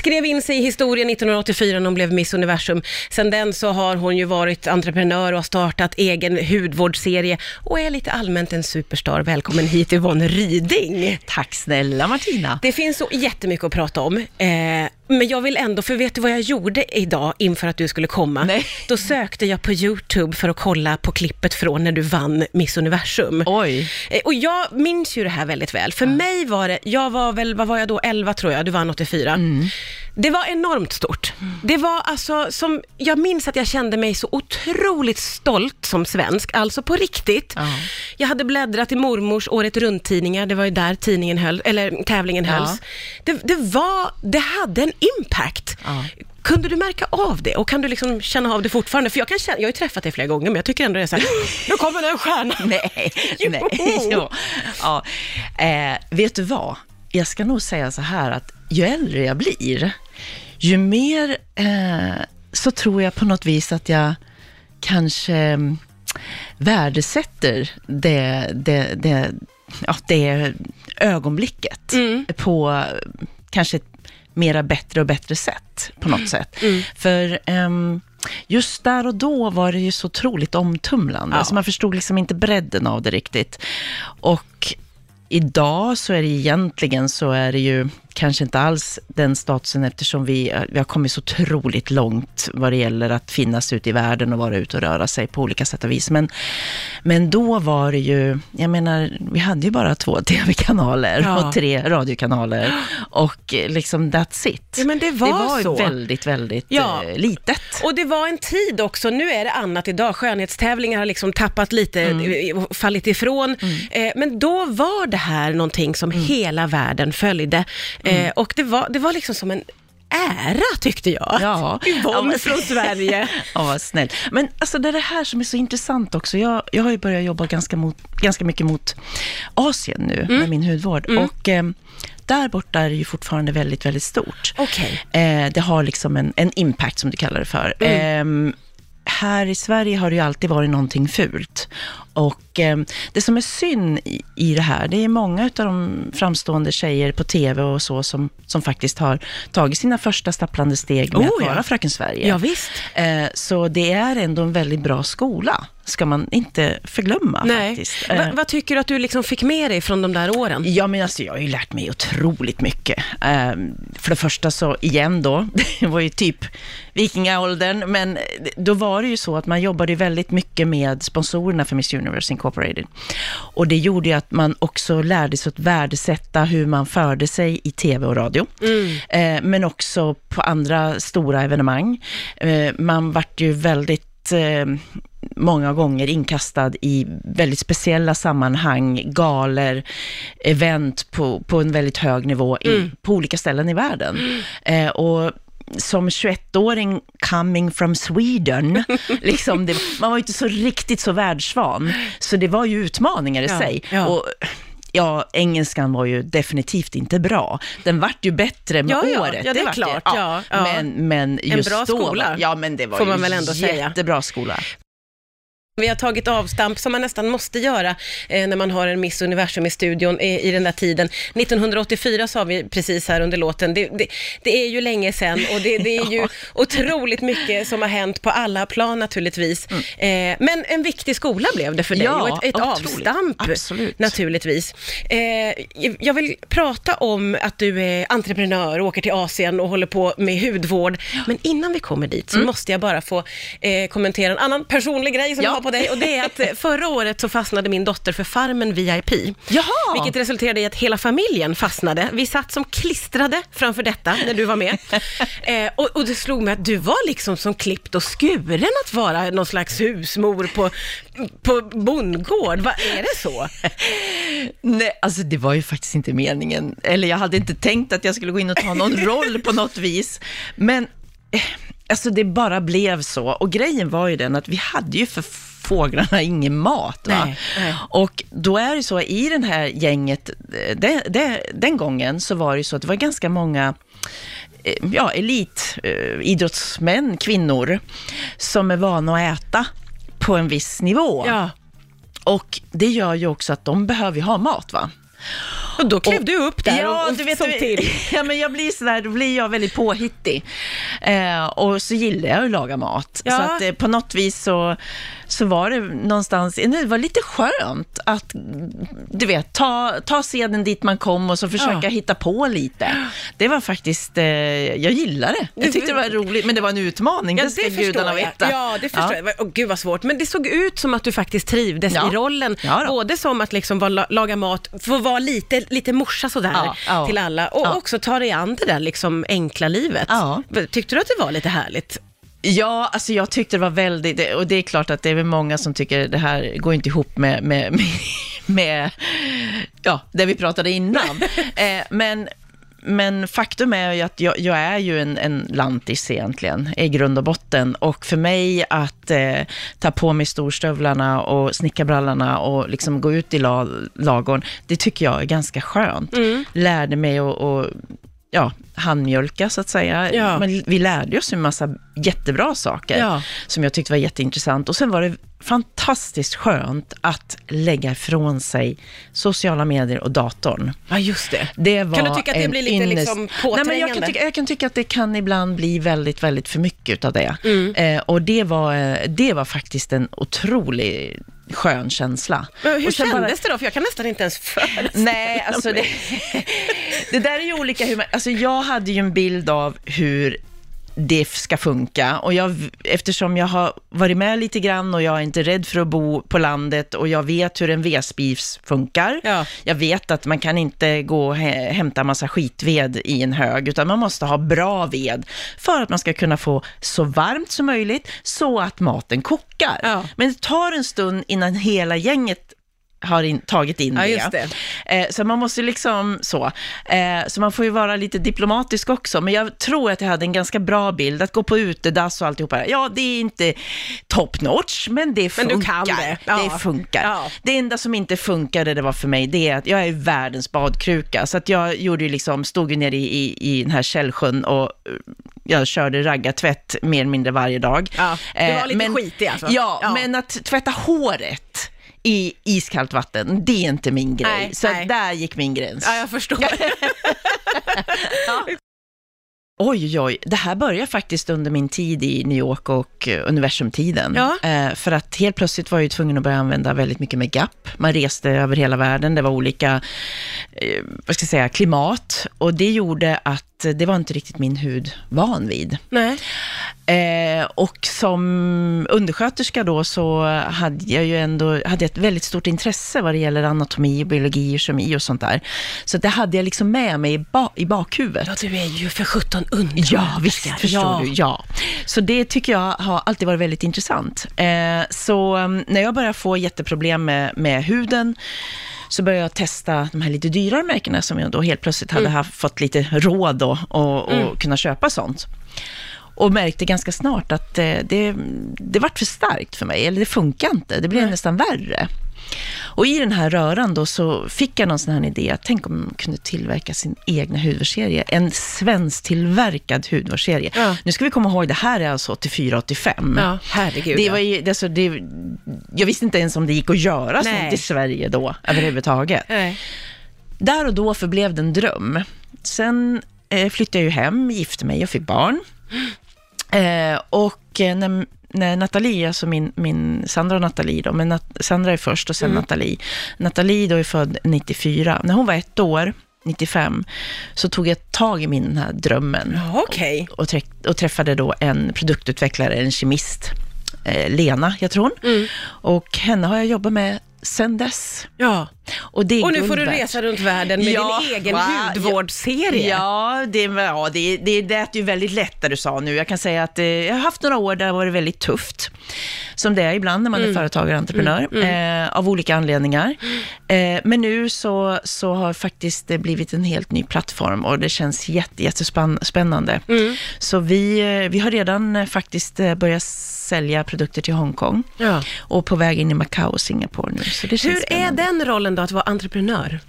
skrev in sig i historien 1984 när hon blev Miss Universum. Sen den så har hon ju varit entreprenör och har startat egen hudvårdsserie och är lite allmänt en superstar. Välkommen hit Yvonne Ryding. Tack snälla Martina. Det finns så jättemycket att prata om. Eh, men jag vill ändå, för vet du vad jag gjorde idag inför att du skulle komma? Nej. Då sökte jag på YouTube för att kolla på klippet från när du vann Miss Universum. Oj. Eh, Och jag minns ju det här väldigt väl. För mig var det, jag var väl, vad var jag då, 11 tror jag, du vann 84. Mm. Det var enormt stort. Det var alltså som, jag minns att jag kände mig så otroligt stolt som svensk, alltså på riktigt. Ja. Jag hade bläddrat i mormors året runt-tidningar, det var ju där tidningen höll, eller tävlingen Ja. hölls. Det, det var, det hade en impact. Ja. Kunde du märka av det och kan du liksom känna av det fortfarande? För jag kan känna, jag har ju träffat dig flera gånger, men jag tycker ändå det är så här, nu kommer det en stjärna. Nej, nej. Jo. Ja. Eh, vet du vad? Jag ska nog säga så här att ju äldre jag blir, ju mer eh, så tror jag på något vis att jag kanske mm, värdesätter det, det, det, ja, det ögonblicket på eh, kanske ett mera bättre och bättre sätt på något sätt. För ehm, just där och då var det ju så otroligt omtumlande, Ja. så man förstod liksom inte bredden av det riktigt. Och idag så är det egentligen så är det ju kanske inte alls den statusen eftersom vi, vi har kommit så otroligt långt vad det gäller att finnas ute i världen och vara ute och röra sig på olika sätt och vis. Men, men då var det ju, jag menar, vi hade ju bara två tv-kanaler Ja. och tre radiokanaler och eh, liksom that's it. Ja, men det var det var så. väldigt, väldigt Ja. eh, litet. Och det var en tid också, nu är det annat idag, skönhetstävlingar har liksom tappat lite, Mm. eh, fallit ifrån. Eh, men då var det här någonting som Mm. hela världen följde. Eh, och det var, det var liksom som en ära tyckte jag. Ja. Yvonne Ja, från Sverige. Ja, vad snällt. Men alltså det är det här som är så intressant också. Jag, jag har ju börjat jobba ganska, mot, ganska mycket mot Asien nu Mm. med min hudvård. Och eh, där borta är det ju fortfarande väldigt, väldigt stort. Okej. Eh, det har liksom en, en impact som du kallar det för. Mm. Eh, här i Sverige har det ju alltid varit någonting fult. Och eh, det som är synd i, i det här, det är många av de framstående tjejer på TV och så som, som faktiskt har tagit sina första stapplande steg med Oh, att ja. vara Fröken Sverige. Ja, visst. Eh, så det är ändå en väldigt bra skola, ska man inte förglömma Nej. faktiskt. Va, Eh, vad tycker du att du liksom fick med dig från de där åren? Ja, men alltså jag har ju lärt mig otroligt mycket. Ehm, för det första så, igen då, det var ju typ vikingaåldern, men då var det ju så att man jobbade väldigt mycket med sponsorerna för Miss Universe Incorporated. Och det gjorde ju att man också lärde sig att värdesätta hur man förde sig i tv och radio. Eh, men också på andra stora evenemang. Eh, man vart ju väldigt eh, många gånger inkastad i väldigt speciella sammanhang, galer, event på, på en väldigt hög nivå i, på olika ställen i världen. Eh, och som 21-åring coming from Sweden, liksom det, man var ju inte så riktigt så världsvan, så det var ju utmaningar i Ja, sig. ja. Och, Ja, engelskan var ju definitivt inte bra. Den vart ju bättre med Ja, ja, året. ja, det är vart klart, ja, ja. Men, men just bra då, skola, Ja, men det var får man väl ändå säga. jättebra skola. Vi har tagit avstamp, som man nästan måste göra eh, när man har en Miss Universum i studion eh, i den där tiden. 1984 sa vi precis här under låten. Det, det, det är ju länge sedan och det, det är ju otroligt mycket som har hänt på alla plan naturligtvis. Eh, men en viktig skola blev det för dig Ja, och ett, ett avstamp Absolut. naturligtvis. Eh, jag vill prata om att du är entreprenör och åker till Asien och håller på med hudvård. Men innan vi kommer dit så måste jag bara få eh, kommentera en annan personlig grej som Ja. jag har på dig och det är att förra året så fastnade min dotter för Farmen VIP. Jaha! Vilket resulterade i att hela familjen fastnade. Vi satt som klistrade framför detta när du var med. Eh, och, och det slog mig att du var liksom som klippt och skuren att vara någon slags husmor på, på bondgård. Va, är det så? Nej, alltså det var ju faktiskt inte meningen. Eller jag hade inte tänkt att jag skulle gå in och ta någon roll på något vis. Men eh, alltså det bara blev så. Och grejen var ju den att vi hade ju för fåglarna ingen mat. Va? Nej, nej. Och då är det så, i det här gänget, det, det, den gången så var det så att det var ganska många eh, ja, elitidrottsmän, kvinnor, som är vana att äta på en viss nivå. Ja. Och det gör ju också att de behöver ha mat va. Och då klev du upp där ja, och, och du vet, såg till. Ja, men jag blir sådär, då blir jag väldigt påhittig. Eh, och så gillar jag att laga mat. Ja. Så att eh, på något vis så, så var det någonstans, det var lite skönt att, du vet, ta, ta seden dit man kom och så försöka Ja. hitta på lite. Det var faktiskt, eh, jag gillade det. Jag tyckte det var roligt, men det var en utmaning, det ska gudarna veta. Ja, det förstår jag. Åh, gud vad svårt. Men det såg ut som att du faktiskt trivdes Ja. i rollen. Ja. Både som att liksom vara, laga mat, få vara lite, lite morsa sådär Ja, ja. till alla och Ja. också ta dig an det där liksom enkla livet. Tyckte du att det var lite härligt? Ja, alltså jag tyckte det var väldigt, och det är klart att det är väl många som tycker det här går inte ihop med, med, med, med ja, det vi pratade innan. eh, men, men faktum är ju att jag, jag är ju en, en lantis egentligen, i grund och botten. Och för mig att eh, ta på mig storstövlarna och snickarbrallorna och liksom gå ut i la, lagorn, det tycker jag är ganska skönt. Lärde mig att, ja, handmjölka så att säga. Ja. Men vi lärde oss en massa jättebra saker Ja. som jag tyckte var jätteintressant. Och sen var det fantastiskt skönt att lägga ifrån sig sociala medier och datorn. Ja, just det. Det var Kan du tycka att det blir lite ynnest- liksom Nej, men jag, kan påträngande? tycka, jag kan tycka att det kan ibland bli väldigt, väldigt för mycket av det. Mm. Eh, och det var, eh, det var faktiskt en otrolig skön känsla. Men hur kändes bara- det då? För jag kan nästan inte ens föreställa Nej, alltså det, det där är ju olika hur man, alltså jag hade ju en bild av hur det ska funka och jag, eftersom jag har varit med lite grann och jag är inte rädd för att bo på landet och jag vet hur en vedspis funkar. Ja. Jag vet att man kan inte gå och hä- hämta massa skitved i en hög, utan man måste ha bra ved för att man ska kunna få så varmt som möjligt så att maten kokar. Ja. Men det tar en stund innan hela gänget har in, tagit in Ja, det. just det. Eh, så man måste liksom så. Eh, så man får ju vara lite diplomatisk också. Men jag tror att jag hade en ganska bra bild. Att gå på utedass och alltihopa. Ja, det är inte top notch, men det Men funkar. du kan det. Ja. Det funkar. Ja. Det enda som inte funkade, det var för mig, det är att jag är världens badkruka. Så att jag gjorde ju liksom, stod ju nere i, i, i den här källsjön och eh, jag körde raggartvätt mer eller mindre varje dag. Ja, du var Eh, lite skitig alltså. Ja, Ja. men att tvätta håret i iskallt vatten, det är inte min grej. Nej, så nej. där gick min gräns. Ja, jag förstår. Oj, oj, oj. Det här började faktiskt under min tid i New York och eh, universumtiden. Ja. Eh, för att helt plötsligt var jag ju tvungen att börja använda väldigt mycket med Gap. Man reste över hela världen, det var olika, eh, vad ska jag säga, klimat. Och det gjorde att det var inte riktigt min hud van vid. Nej. Eh, och som undersköterska då så hade jag ju ändå hade ett väldigt stort intresse vad det gäller anatomi, biologi, kemi och sånt där. Så det hade jag liksom med mig i, ba- i bakhuvudet. Ja, du är ju för 17 undersköterska. Ja, visst förstår ja. du. Ja. Så det tycker jag har alltid varit väldigt intressant. Eh, så um, när jag började få jätteproblem med, med huden, så började jag testa de här lite dyrare märkena som jag då helt plötsligt hade haft, fått lite råd då och, och kunna köpa sånt. Och märkte ganska snart att eh, det, det vart för starkt för mig, eller det funkar inte, det blev nästan värre. Och i den här röran då så fick jag någon sån här idé, att tänk om man kunde tillverka sin egna hudvårdsserie. En svensk tillverkad hudvårdsserie. Ja. Nu ska vi komma ihåg, det här är alltså 84-85. Ja, herregud. Det var ju, det, alltså, det, jag visste inte ens om det gick att göra Nej. sånt i Sverige då, överhuvudtaget. Nej. Där och då förblev det en dröm. Sen eh, flyttade jag ju hem, gifte mig och fick barn. Eh, och eh, när, när Nathalie, alltså min, min Sandra och Nathalie då, men Nat, Sandra är först och sen Nathalie. Nathalie då är född 94. När hon var ett år, 95, så tog jag tag i min den här drömmen Ja, Okej. och, trä- och träffade då en produktutvecklare, en kemist, eh, Lena, jag tror hon. Mm. Och henne har jag jobbat med sen dess. Ja. Och, det är Och nu får du resa runt världen med Ja, din egen va? hudvårdsserie. Ja, det, ja det, det lät ju väldigt lätt det du sa nu. Jag kan säga att eh, jag har haft några år där det har varit väldigt tufft, som det är ibland när man är företagare och entreprenör, Eh, av olika anledningar. Eh, men nu så, så har faktiskt det blivit en helt ny plattform och det känns jätte, jättespännande. Så vi, eh, vi har redan eh, faktiskt eh, börjat sälja produkter till Hongkong Ja. och på väg in i Macao och Singapore nu. Det Hur är den rollen då, att vara entreprenör?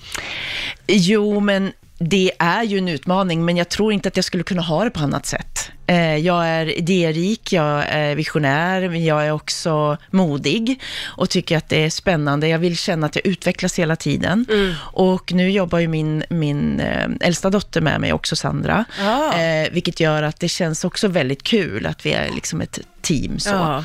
Jo, men det är ju en utmaning, men jag tror inte att jag skulle kunna ha det på annat sätt. Eh, jag är idérik, jag är visionär, men jag är också modig och tycker att det är spännande. Jag vill känna att jag utvecklas hela tiden. Mm. Och nu jobbar ju min, min eh, äldsta dotter med mig också, Sandra. Ah. Eh, vilket gör att det känns också väldigt kul att vi är liksom ett team. Så. Ja.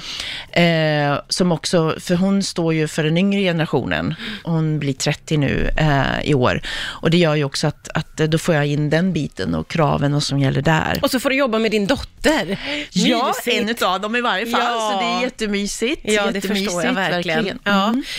Eh, som också, för hon står ju för den yngre generationen. Hon blir 30 nu eh, i år. Och det gör ju också att, att eh, då får jag in den biten och kraven och som gäller där. Och så får du jobba med din dotter. Ja, Mysigt. en utav dem i varje fall, Ja. så det är jättemysigt. Ja, det förstår jag verkligen. Ja. Mm.